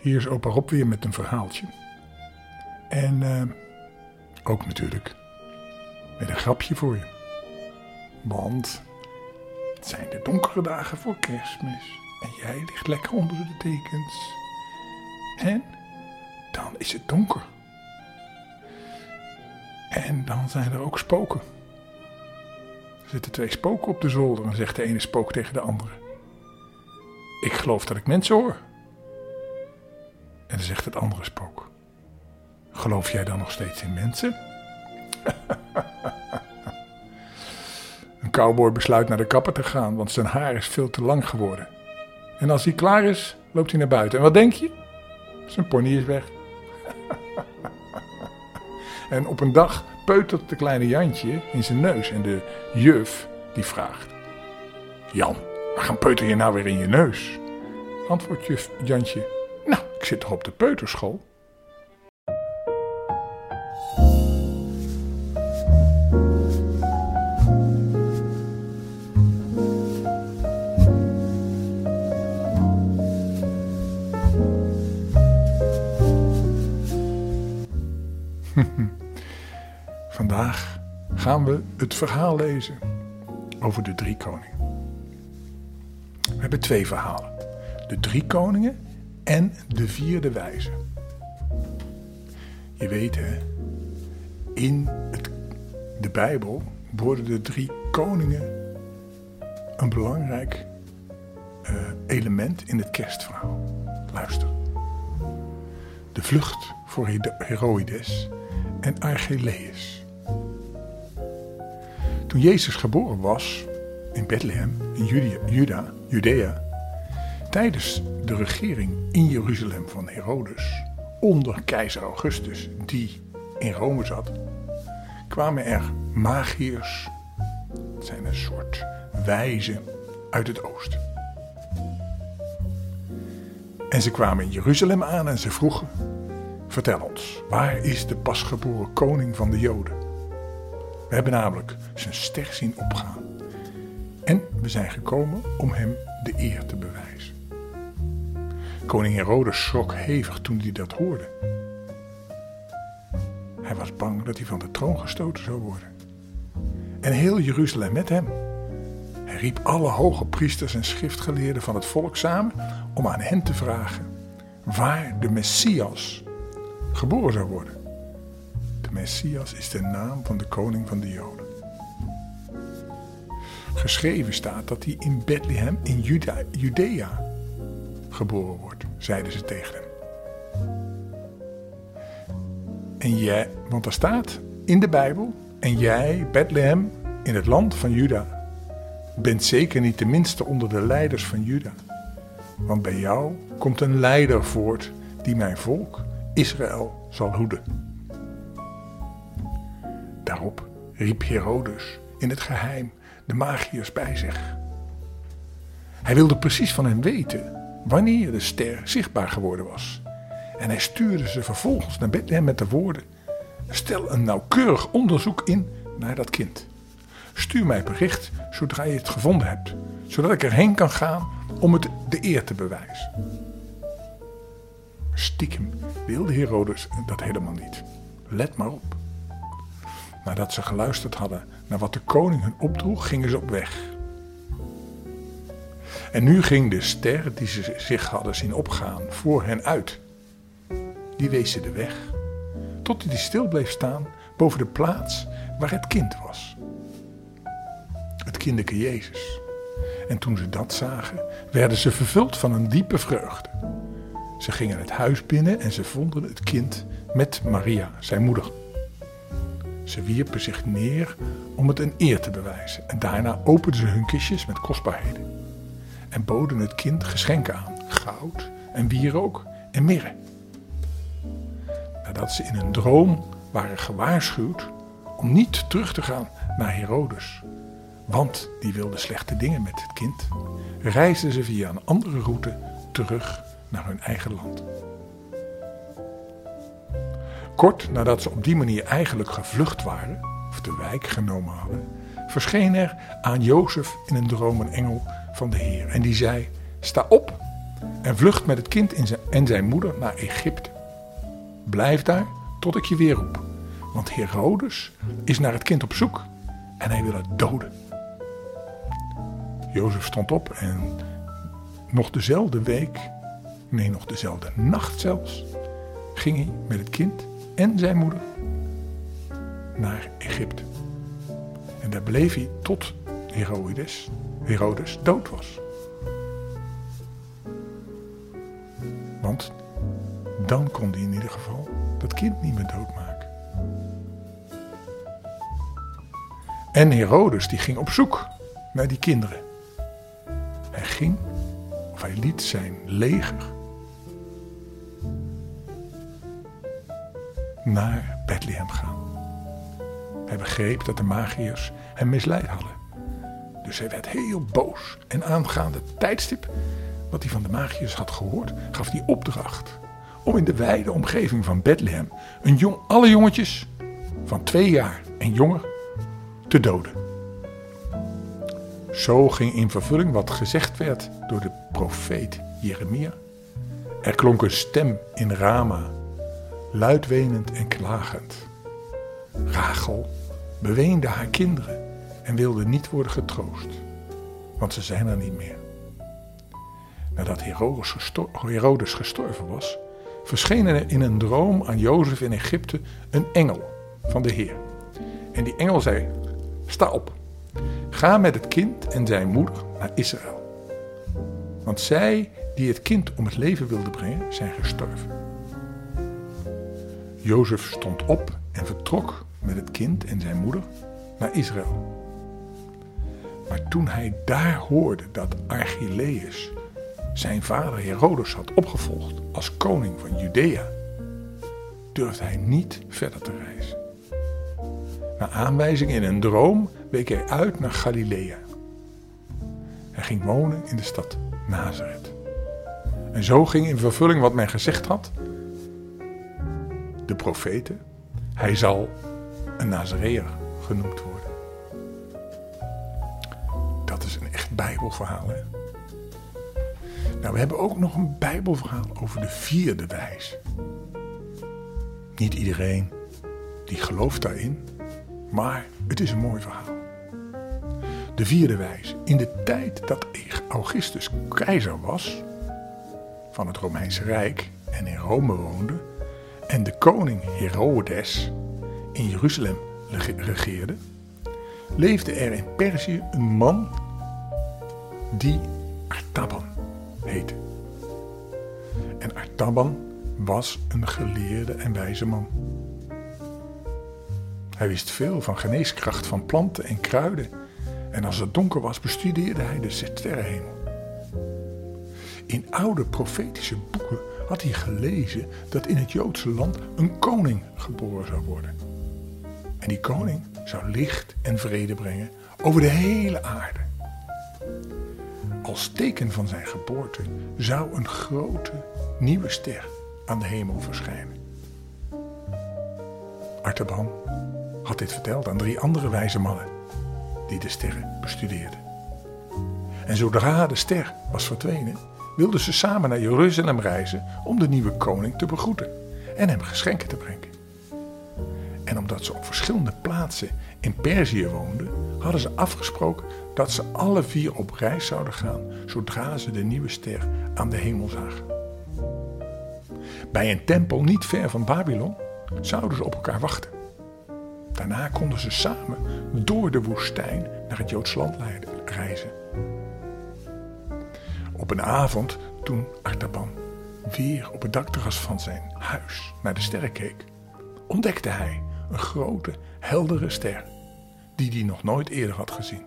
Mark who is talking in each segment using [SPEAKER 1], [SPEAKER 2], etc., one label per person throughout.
[SPEAKER 1] Hier is opa Rob weer met een verhaaltje. En uh, ook natuurlijk met een grapje voor je. Want het zijn de donkere dagen voor kerstmis. En jij ligt lekker onder de dekens. En dan is het donker. En dan zijn er ook spoken. Er zitten twee spoken op de zolder en zegt de ene spook tegen de andere. Ik geloof dat ik mensen hoor. En dan zegt het andere spook. Geloof jij dan nog steeds in mensen? Een cowboy besluit naar de kapper te gaan, want zijn haar is veel te lang geworden. En als hij klaar is, loopt hij naar buiten. En wat denk je? Zijn pony is weg. en op een dag peutert de kleine Jantje in zijn neus. En de juf die vraagt: Jan, waar gaan peuter je nou weer in je neus? Antwoordt juf Jantje: Nou, ik zit toch op de peuterschool? Vandaag gaan we het verhaal lezen over de drie koningen. We hebben twee verhalen: de drie koningen en de vierde wijze. Je weet hè, in het, de Bijbel worden de drie koningen een belangrijk uh, element in het kerstverhaal. Luister. De vlucht voor Heroides en Archelaeus. Toen Jezus geboren was in Bethlehem, Juda, Judea, tijdens de regering in Jeruzalem van Herodes, onder keizer Augustus, die in Rome zat, kwamen er magiërs, het zijn een soort wijzen uit het oosten. En ze kwamen in Jeruzalem aan en ze vroegen: Vertel ons, waar is de pasgeboren koning van de Joden? We hebben namelijk zijn ster zien opgaan. En we zijn gekomen om hem de eer te bewijzen. Koning Herodes schrok hevig toen hij dat hoorde. Hij was bang dat hij van de troon gestoten zou worden. En heel Jeruzalem met hem. Hij riep alle hoge priesters en schriftgeleerden van het volk samen om aan hen te vragen waar de Messias geboren zou worden. De Messias is de naam van de koning van de Joden. Geschreven staat dat hij in Bethlehem in Juda, Judea geboren wordt, zeiden ze tegen hem. En jij, want er staat in de Bijbel, en jij, Bethlehem, in het land van Juda, bent zeker niet de minste onder de leiders van Juda. Want bij jou komt een leider voort die mijn volk, Israël, zal hoeden. Daarop riep Herodes in het geheim de magiërs bij zich. Hij wilde precies van hen weten wanneer de ster zichtbaar geworden was. En hij stuurde ze vervolgens naar Bethlehem met de woorden: Stel een nauwkeurig onderzoek in naar dat kind. Stuur mij bericht zodra je het gevonden hebt, zodat ik erheen kan gaan om het de eer te bewijzen. Stiekem wilde Herodes dat helemaal niet. Let maar op. Nadat ze geluisterd hadden naar wat de koning hun opdroeg, gingen ze op weg. En nu ging de ster die ze zich hadden zien opgaan voor hen uit. Die wees ze de weg, tot hij stil bleef staan boven de plaats waar het kind was. Het kinderke Jezus. En toen ze dat zagen, werden ze vervuld van een diepe vreugde. Ze gingen het huis binnen en ze vonden het kind met Maria, zijn moeder. Ze wierpen zich neer om het een eer te bewijzen en daarna openden ze hun kistjes met kostbaarheden en boden het kind geschenken aan: goud en wierook en mirre. Nadat ze in een droom waren gewaarschuwd om niet terug te gaan naar Herodes, want die wilde slechte dingen met het kind, reisden ze via een andere route terug naar hun eigen land. Kort nadat ze op die manier eigenlijk gevlucht waren, of de wijk genomen hadden, verscheen er aan Jozef in een droom een engel van de Heer. En die zei: Sta op en vlucht met het kind en zijn moeder naar Egypte. Blijf daar tot ik je weer roep, want Herodes is naar het kind op zoek en hij wil het doden. Jozef stond op en nog dezelfde week, nee nog dezelfde nacht zelfs, ging hij met het kind en zijn moeder naar Egypte. En daar bleef hij tot Herodes, Herodes dood was. Want dan kon hij in ieder geval dat kind niet meer doodmaken. En Herodes die ging op zoek naar die kinderen. Hij ging, of hij liet zijn leger naar Bethlehem gaan. Hij begreep dat de magiërs hem misleid hadden. Dus hij werd heel boos en aangaande tijdstip wat hij van de magiërs had gehoord, gaf hij opdracht om in de wijde omgeving van Bethlehem een jong, alle jongetjes van twee jaar en jonger te doden. Zo ging in vervulling wat gezegd werd door de profeet Jeremia. Er klonk een stem in Rama, luidwenend en klagend. Rachel beweende haar kinderen en wilde niet worden getroost, want ze zijn er niet meer. Nadat Herodes gestorven was, verscheen er in een droom aan Jozef in Egypte een engel van de Heer. En die engel zei: Sta op, ga met het kind en zijn moeder naar Israël. Want zij die het kind om het leven wilden brengen, zijn gestorven. Jozef stond op en vertrok met het kind en zijn moeder naar Israël. Maar toen hij daar hoorde dat Archelaeus zijn vader Herodes had opgevolgd als koning van Judea, durfde hij niet verder te reizen. Na aanwijzing in een droom week hij uit naar Galilea. Hij ging wonen in de stad Nazareth. En zo ging in vervulling wat men gezegd had. De profeten, hij zal een Nazareër genoemd worden. Dat is een echt bijbelverhaal hè. Nou, we hebben ook nog een Bijbelverhaal over de vierde wijs. Niet iedereen die gelooft daarin, maar het is een mooi verhaal. De vierde wijs. In de tijd dat Augustus keizer was van het Romeinse Rijk en in Rome woonde, en de koning Herodes in Jeruzalem regeerde, leefde er in Perzië een man die Artaban heette. En Artaban was een geleerde en wijze man. Hij wist veel van geneeskracht van planten en kruiden. En als het donker was, bestudeerde hij de sterrenhemel. In oude profetische boeken had hij gelezen dat in het Joodse land een koning geboren zou worden. En die koning zou licht en vrede brengen over de hele aarde. Als teken van zijn geboorte zou een grote nieuwe ster aan de hemel verschijnen. Artaban had dit verteld aan drie andere wijze mannen die de sterren bestudeerden. En zodra de ster was verdwenen, wilden ze samen naar Jeruzalem reizen om de nieuwe koning te begroeten en hem geschenken te brengen. En omdat ze op verschillende plaatsen in Perzië woonden, hadden ze afgesproken dat ze alle vier op reis zouden gaan zodra ze de nieuwe ster aan de hemel zagen. Bij een tempel niet ver van Babylon zouden ze op elkaar wachten. Daarna konden ze samen door de woestijn naar het Joods land reizen. Op een avond, toen Artaban weer op het dakterras van zijn huis naar de sterren keek, ontdekte hij een grote, heldere ster die hij nog nooit eerder had gezien.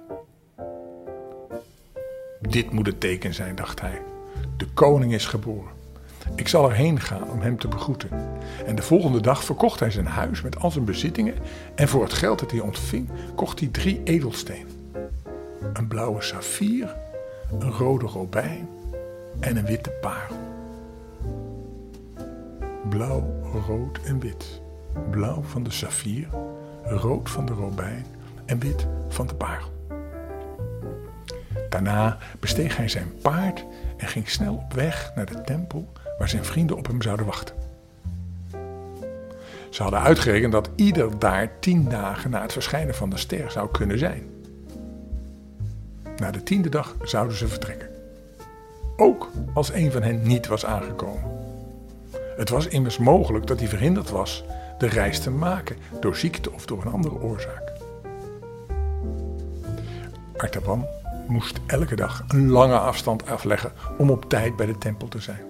[SPEAKER 1] Dit moet het teken zijn, dacht hij. De koning is geboren. Ik zal erheen gaan om hem te begroeten. En de volgende dag verkocht hij zijn huis met al zijn bezittingen. En voor het geld dat hij ontving, kocht hij drie edelstenen: een blauwe saffier, een rode robijn en een witte parel. Blauw, rood en wit. Blauw van de saffier, rood van de robijn en wit van de parel. Daarna besteeg hij zijn paard en ging snel op weg naar de tempel waar zijn vrienden op hem zouden wachten. Ze hadden uitgerekend dat ieder daar tien dagen na het verschijnen van de ster zou kunnen zijn. Na de tiende dag zouden ze vertrekken. Ook als een van hen niet was aangekomen. Het was immers mogelijk dat hij verhinderd was de reis te maken door ziekte of door een andere oorzaak. Artaban moest elke dag een lange afstand afleggen om op tijd bij de tempel te zijn.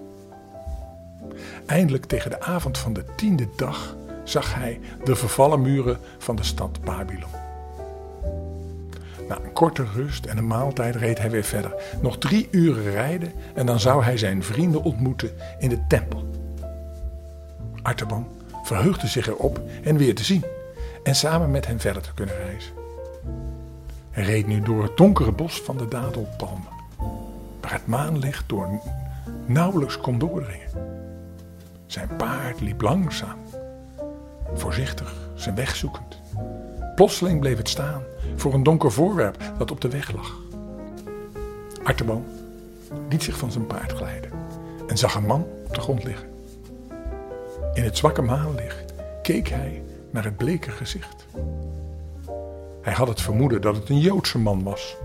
[SPEAKER 1] Eindelijk tegen de avond van de tiende dag zag hij de vervallen muren van de stad Babylon. Na een korte rust en een maaltijd reed hij weer verder. Nog drie uren rijden en dan zou hij zijn vrienden ontmoeten in de tempel. Artaban verheugde zich erop hen weer te zien en samen met hen verder te kunnen reizen. Hij reed nu door het donkere bos van de dadelpalmen, waar het maanlicht door nauwelijks kon doordringen. Zijn paard liep langzaam, voorzichtig, zijn weg zoekend. Plotseling bleef het staan voor een donker voorwerp dat op de weg lag. Artaban liet zich van zijn paard glijden en zag een man op de grond liggen. In het zwakke maanlicht keek hij naar het bleke gezicht. Hij had het vermoeden dat het een Joodse man was.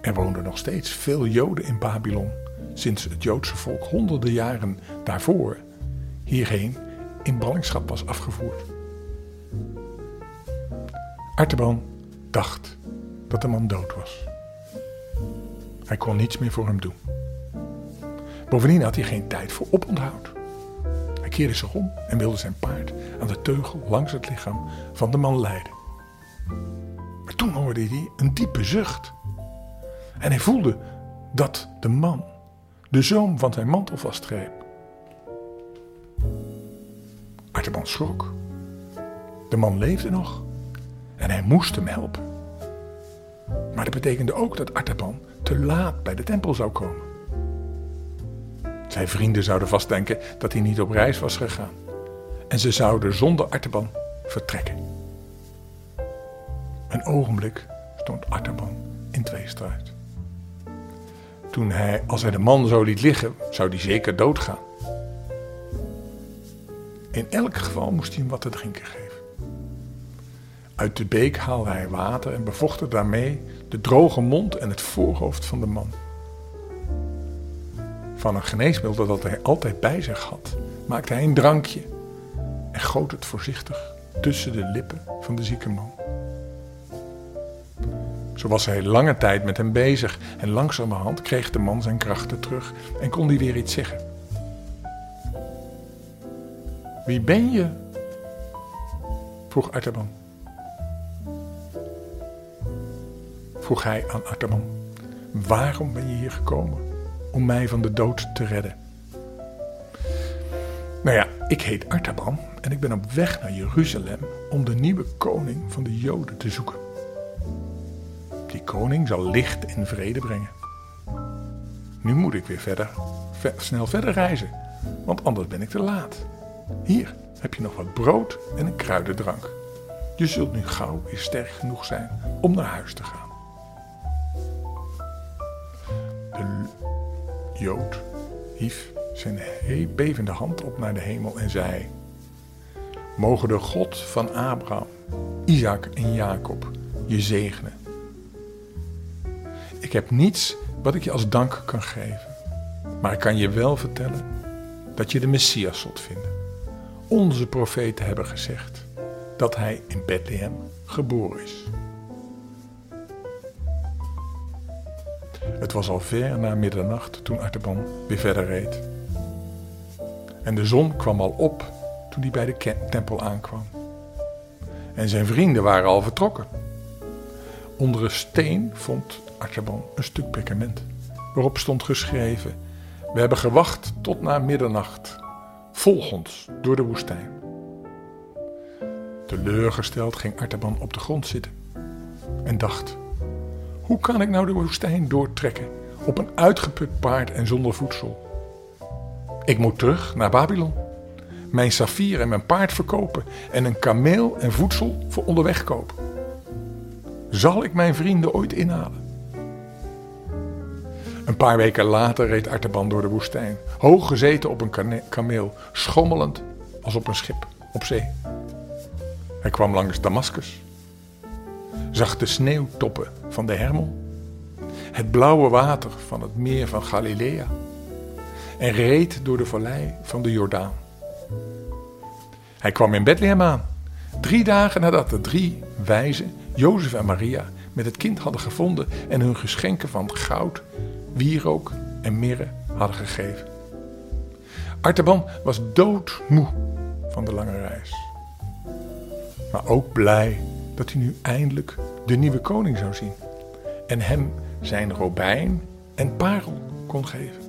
[SPEAKER 1] Er woonden nog steeds veel Joden in Babylon, sinds het Joodse volk honderden jaren daarvoor hierheen in ballingschap was afgevoerd. Artaban dacht dat de man dood was. Hij kon niets meer voor hem doen. Bovendien had hij geen tijd voor oponthoud. Hij keerde zich om en wilde zijn paard aan de teugel langs het lichaam van de man leiden. Maar toen hoorde hij een diepe zucht. En hij voelde dat de man de zoom van zijn mantel vastgreep. Artaban schrok. De man leefde nog en hij moest hem helpen. Maar dat betekende ook dat Artaban te laat bij de tempel zou komen. Zijn vrienden zouden vastdenken dat hij niet op reis was gegaan. En ze zouden zonder Artaban vertrekken. Een ogenblik stond Artaban in tweestrijd. Toen hij, als hij de man zo liet liggen, zou hij zeker doodgaan. In elk geval moest hij hem wat te drinken geven. Uit de beek haalde hij water en bevochtte daarmee de droge mond en het voorhoofd van de man. Van een geneesmiddel dat hij altijd bij zich had, maakte hij een drankje en goot het voorzichtig tussen de lippen van de zieke man. Zo was hij lange tijd met hem bezig en langzamerhand kreeg de man zijn krachten terug en kon hij weer iets zeggen. Wie ben je? vroeg Artaban. Vroeg hij aan Artaban. Waarom ben je hier gekomen? Om mij van de dood te redden. Nou ja, ik heet Artaban en ik ben op weg naar Jeruzalem om de nieuwe koning van de Joden te zoeken. Die koning zal licht en vrede brengen. Nu moet ik weer verder, snel verder reizen, want anders ben ik te laat. Hier heb je nog wat brood en een kruidendrank. Je zult nu gauw weer sterk genoeg zijn om naar huis te gaan. De Jood hief zijn bevende hand op naar de hemel en zei: Mogen de God van Abraham, Isaac en Jacob je zegenen. Ik heb niets wat ik je als dank kan geven, maar ik kan je wel vertellen dat je de Messias zult vinden. Onze profeten hebben gezegd dat hij in Bethlehem geboren is. Het was al ver na middernacht toen Artaban weer verder reed. En de zon kwam al op toen hij bij de tempel aankwam. En zijn vrienden waren al vertrokken. Onder een steen vond Artaban een stuk perkament, waarop stond geschreven: We hebben gewacht tot na middernacht. Volg ons door de woestijn. Teleurgesteld ging Artaban op de grond zitten en dacht: Hoe kan ik nou de woestijn doortrekken op een uitgeput paard en zonder voedsel? Ik moet terug naar Babylon, mijn saffier en mijn paard verkopen en een kameel en voedsel voor onderweg kopen. Zal ik mijn vrienden ooit inhalen? Een paar weken later reed Artaban door de woestijn, hoog gezeten op een kameel, schommelend als op een schip op zee. Hij kwam langs Damascus, zag de sneeuwtoppen van de Hermon, het blauwe water van het meer van Galilea en reed door de vallei van de Jordaan. Hij kwam in Bethlehem aan, drie dagen nadat de drie wijzen, Jozef en Maria, met het kind hadden gevonden en hun geschenken van goud, wierook en mirre hadden gegeven. Artaban was doodmoe van de lange reis. Maar ook blij dat hij nu eindelijk de nieuwe koning zou zien en hem zijn robijn en parel kon geven.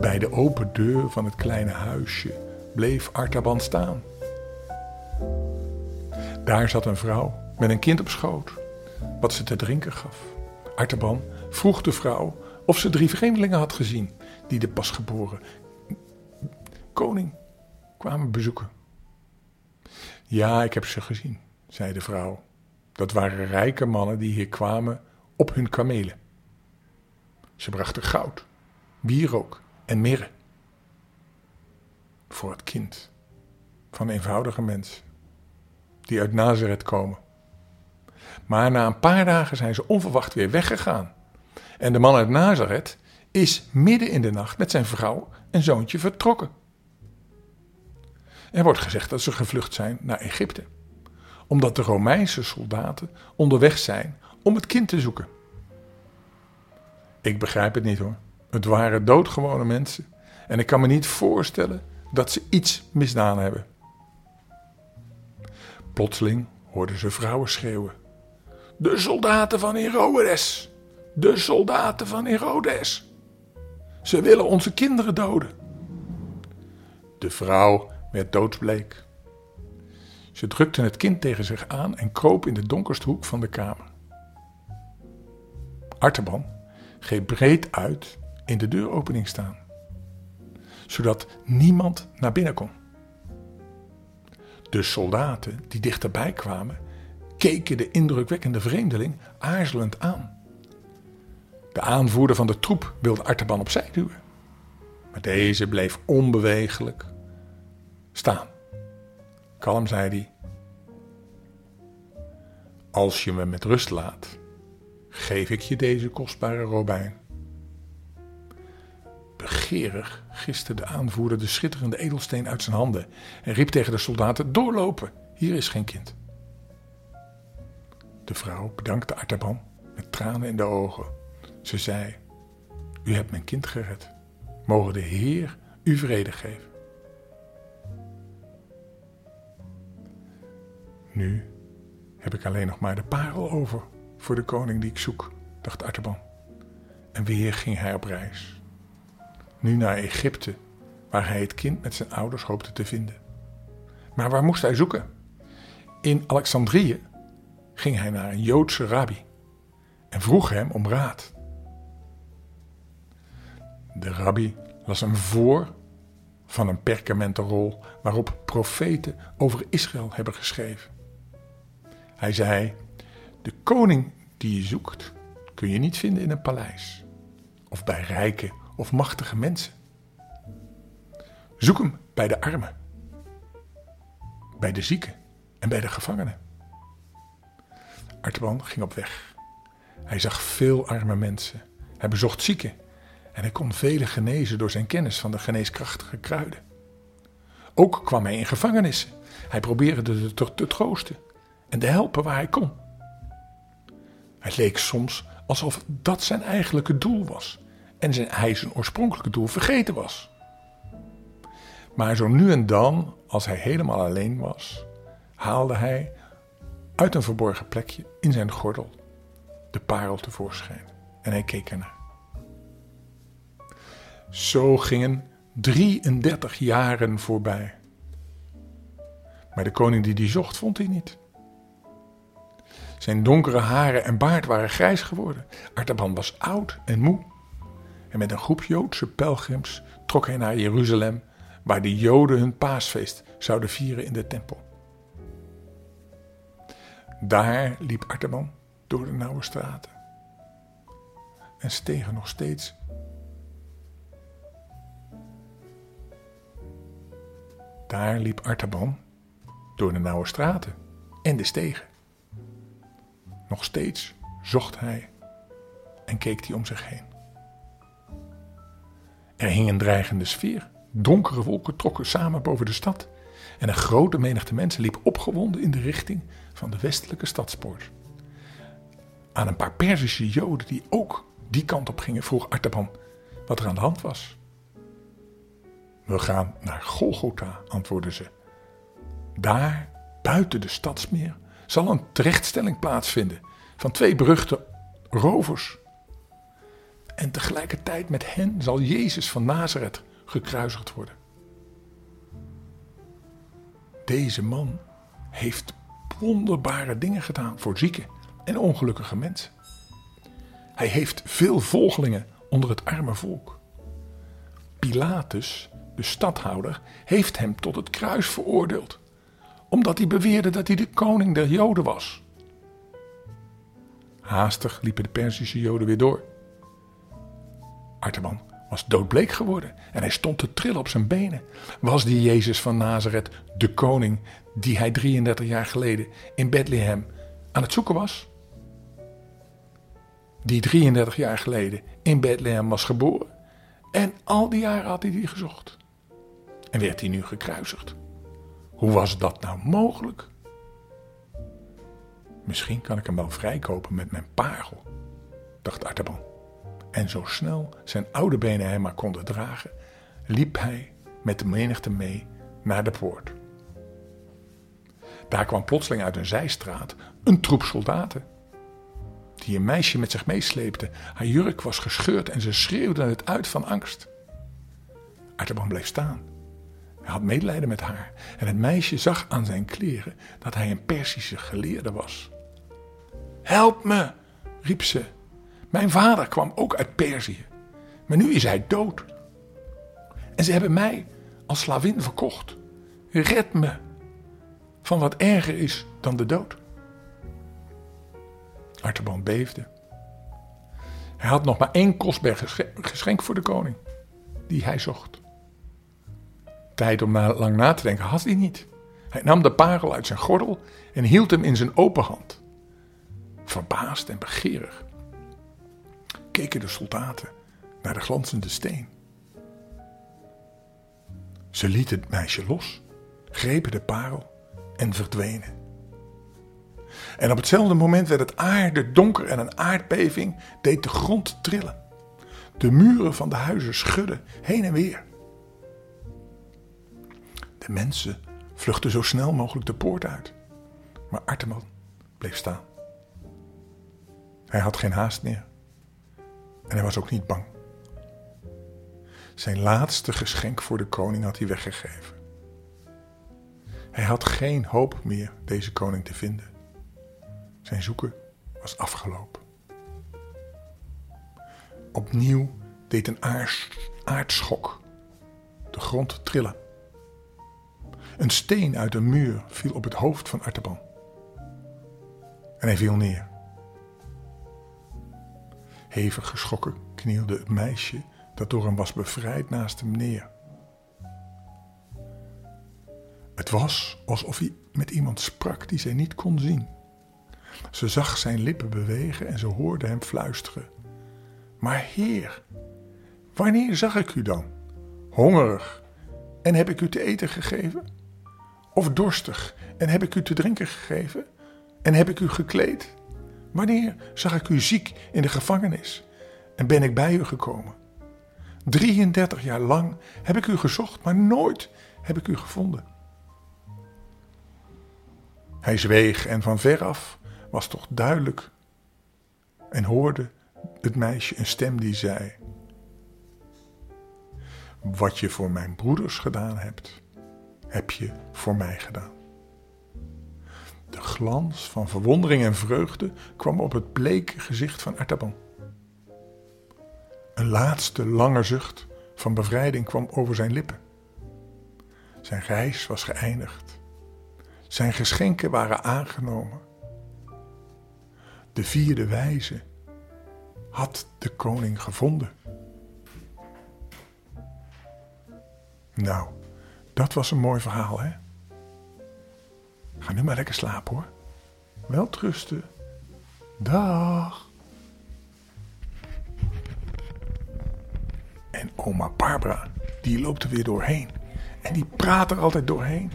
[SPEAKER 1] Bij de open deur van het kleine huisje bleef Artaban staan. Daar zat een vrouw met een kind op schoot, wat ze te drinken gaf. Artaban vroeg de vrouw of ze drie vreemdelingen had gezien die de pasgeboren koning kwamen bezoeken. Ja, ik heb ze gezien, zei de vrouw. Dat waren rijke mannen die hier kwamen op hun kamelen. Ze brachten goud, wierook en mirre. Voor het kind van eenvoudige mensen die uit Nazareth komen. Maar na een paar dagen zijn ze onverwacht weer weggegaan. En de man uit Nazareth is midden in de nacht met zijn vrouw en zoontje vertrokken. Er wordt gezegd dat ze gevlucht zijn naar Egypte, omdat de Romeinse soldaten onderweg zijn om het kind te zoeken. Ik begrijp het niet hoor. Het waren doodgewone mensen en ik kan me niet voorstellen dat ze iets misdaan hebben. Plotseling hoorden ze vrouwen schreeuwen: De soldaten van Herodes! De soldaten van Herodes! Ze willen onze kinderen doden. De vrouw werd doodsbleek. Ze drukte het kind tegen zich aan en kroop in de donkerste hoek van de kamer. Artaban greep breed uit in de deuropening staan, zodat niemand naar binnen kon. De soldaten die dichterbij kwamen, keken de indrukwekkende vreemdeling aarzelend aan. De aanvoerder van de troep wilde Artaban opzij duwen, maar deze bleef onbewegelijk staan. Kalm zei hij: Als je me met rust laat, geef ik je deze kostbare robijn. Begeerig giste de aanvoerder de schitterende edelsteen uit zijn handen en riep tegen de soldaten: Doorlopen, hier is geen kind. De vrouw bedankte Artaban met tranen in de ogen. Ze zei: U hebt mijn kind gered. Mogen de Heer u vrede geven. Nu heb ik alleen nog maar de parel over voor de koning die ik zoek, dacht Artaban. En weer ging hij op reis. Nu naar Egypte, waar hij het kind met zijn ouders hoopte te vinden. Maar waar moest hij zoeken? In Alexandrië ging hij naar een Joodse rabbi en vroeg hem om raad. De rabbi las hem voor van een perkamenten rol waarop profeten over Israël hebben geschreven. Hij zei: De koning die je zoekt, kun je niet vinden in een paleis of bij rijke of machtige mensen. Zoek hem bij de armen, bij de zieken en bij de gevangenen. Artman ging op weg. Hij zag veel arme mensen. Hij bezocht zieken en hij kon velen genezen door zijn kennis van de geneeskrachtige kruiden. Ook kwam hij in gevangenissen. Hij probeerde te, te troosten en te helpen waar hij kon. Het leek soms alsof dat zijn eigenlijke doel was en zijn, hij zijn oorspronkelijke doel vergeten was. Maar zo nu en dan, als hij helemaal alleen was, haalde hij uit een verborgen plekje in zijn gordel de parel tevoorschijn en hij keek ernaar. Zo gingen 33 jaren voorbij. Maar de koning die die zocht, vond hij niet. Zijn donkere haren en baard waren grijs geworden. Artaban was oud en moe. En met een groep Joodse pelgrims trok hij naar Jeruzalem, waar de Joden hun paasfeest zouden vieren in de tempel. Daar liep Artaban door de nauwe straten. en stegen nog steeds. Daar liep Artaban door de nauwe straten en de stegen. Nog steeds zocht hij en keek hij om zich heen. Er hing een dreigende sfeer. Donkere wolken trokken samen boven de stad en een grote menigte mensen liep opgewonden in de richting van de westelijke stadspoort. Aan een paar Perzische Joden die ook die kant op gingen, vroeg Artaban wat er aan de hand was. We gaan naar Golgotha, antwoordden ze. Daar, buiten de stadsmeer, zal een terechtstelling plaatsvinden van twee beruchte rovers. En tegelijkertijd met hen zal Jezus van Nazareth gekruisigd worden. Deze man heeft wonderbare dingen gedaan voor zieke en ongelukkige mensen. Hij heeft veel volgelingen onder het arme volk. Pilatus, de stadhouder, heeft hem tot het kruis veroordeeld, omdat hij beweerde dat hij de koning der Joden was. Haastig liepen de Perzische Joden weer door. Artaban was doodbleek geworden en hij stond te trillen op zijn benen. Was die Jezus van Nazareth de koning die hij 33 jaar geleden in Bethlehem aan het zoeken was? Die 33 jaar geleden in Bethlehem was geboren en al die jaren had hij die gezocht. En werd hij nu gekruisigd. Hoe was dat nou mogelijk? Misschien kan ik hem wel vrijkopen met mijn parel, dacht Artaban. En zo snel zijn oude benen hem maar konden dragen, liep hij met de menigte mee naar de poort. Daar kwam plotseling uit een zijstraat een troep soldaten. Die een meisje met zich meesleepte. Haar jurk was gescheurd en ze schreeuwde het uit van angst. Artaban bleef staan. Hij had medelijden met haar en het meisje zag aan zijn kleren dat hij een Persische geleerde was. Help me, riep ze. Mijn vader kwam ook uit Perzië, maar nu is hij dood. En ze hebben mij als slavin verkocht. Red me van wat erger is dan de dood. Artaban beefde. Hij had nog maar één kostbaar geschenk voor de koning, die hij zocht. Tijd om lang na te denken had hij niet. Hij nam de parel uit zijn gordel en hield hem in zijn open hand. Verbaasd en begeerig keken de soldaten naar de glanzende steen. Ze lieten het meisje los, grepen de parel en verdwenen. En op hetzelfde moment werd het aarde donker en een aardbeving deed de grond trillen. De muren van de huizen schudden heen en weer. De mensen vluchtten zo snel mogelijk de poort uit. Maar Arteman bleef staan. Hij had geen haast meer. En hij was ook niet bang. Zijn laatste geschenk voor de koning had hij weggegeven. Hij had geen hoop meer deze koning te vinden. Zijn zoeken was afgelopen. Opnieuw deed een aardschok de grond trillen. Een steen uit een muur viel op het hoofd van Artaban. En hij viel neer. Hevig geschrokken knielde het meisje dat door hem was bevrijd naast hem neer. Het was alsof hij met iemand sprak die zij niet kon zien. Ze zag zijn lippen bewegen en ze hoorde hem fluisteren. Maar Heer, wanneer zag ik u dan? Hongerig en heb ik u te eten gegeven? Of dorstig en heb ik u te drinken gegeven? En heb ik u gekleed? Wanneer zag ik u ziek in de gevangenis en ben ik bij u gekomen? 33 jaar lang heb ik u gezocht, maar nooit heb ik u gevonden. Hij zweeg en van veraf was toch duidelijk en hoorde het meisje een stem die zei: Wat je voor mijn broeders gedaan hebt, heb je voor mij gedaan. De glans van verwondering en vreugde kwam op het bleke gezicht van Artaban. Een laatste lange zucht van bevrijding kwam over zijn lippen. Zijn reis was geëindigd. Zijn geschenken waren aangenomen. De vierde wijze had de koning gevonden. Nou, dat was een mooi verhaal, hè? Ga nu maar lekker slapen hoor. Wel trusten. Dag. En oma Barbara, die loopt er weer doorheen. En die praat er altijd doorheen.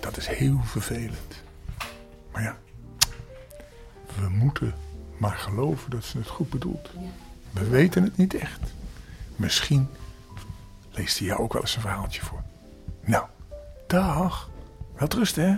[SPEAKER 1] Dat is heel vervelend. Maar ja, we moeten maar geloven dat ze het goed bedoelt. We weten het niet echt. Misschien leest hij jou ook wel eens een verhaaltje voor. Nou, dag. Wel rusten, hè?